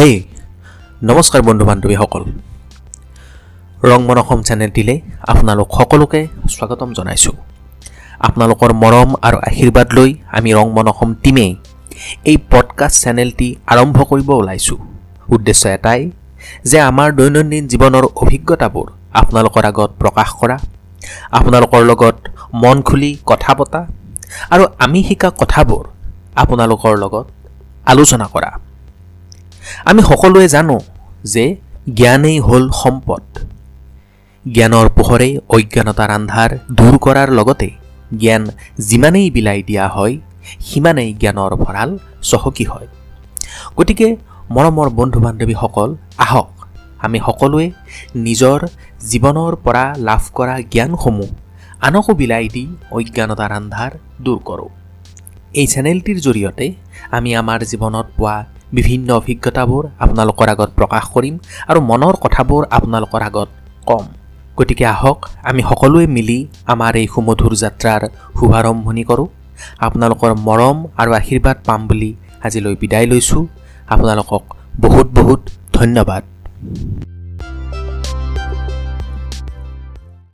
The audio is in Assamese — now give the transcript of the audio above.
নমস্কাৰ বন্ধু বান্ধৱীসকল ৰং মন অসম চেনেলটিলৈ আপোনালোক সকলোকে স্বাগতম জনাইছোঁ। আপোনালোকৰ মৰম আৰু আশীৰ্বাদ লৈ আমি ৰং মন অসম টীমেই এই পডকাষ্ট চেনেলটি আৰম্ভ কৰিব ওলাইছোঁ। উদ্দেশ্য এটাই যে আমাৰ দৈনন্দিন জীৱনৰ অভিজ্ঞতাবোৰ আপোনালোকৰ আগত প্ৰকাশ কৰা আপোনালোকৰ লগত মন খুলি কথা পতা আৰু আমি শিকা কথাবোৰ আপোনালোকৰ লগত আলোচনা কৰা। আমি সকলোৱে জানো যে জ্ঞানেই হ'ল সম্পদ। জ্ঞানৰ পোহৰে অজ্ঞানতাৰ আন্ধাৰ দূৰ কৰাৰ লগতে জ্ঞান যিমানেই বিলাই দিয়া হয় সিমানেই জ্ঞানৰ ভঁৰাল চহকী হয়। গতিকে মৰমৰ বন্ধু বান্ধৱীসকল আহক আমি সকলোৱে নিজৰ জীৱনৰ পৰা লাভ কৰা জ্ঞানসমূহ আনকো বিলাই দি অজ্ঞানতাৰ আন্ধাৰ দূৰ কৰোঁ। এই চেনেলটিৰ জৰিয়তে আমি আমাৰ জীৱনত পোৱা বিভিন্ন অভিজ্ঞতাবোৰ আপোনালোকৰ আগত প্ৰকাশ কৰিম আৰু মনৰ কথাবোৰ আপোনালোকৰ আগত ক'ম। গতিকে আহক আমি সকলোৱে মিলি আমাৰ এই সুমধুৰ যাত্ৰাৰ শুভাৰম্ভণি কৰোঁ। আপোনালোকৰ মৰম আৰু আশীৰ্বাদ পাম বুলি আজিলৈ বিদায় লৈছোঁ। আপোনালোকক বহুত বহুত ধন্যবাদ।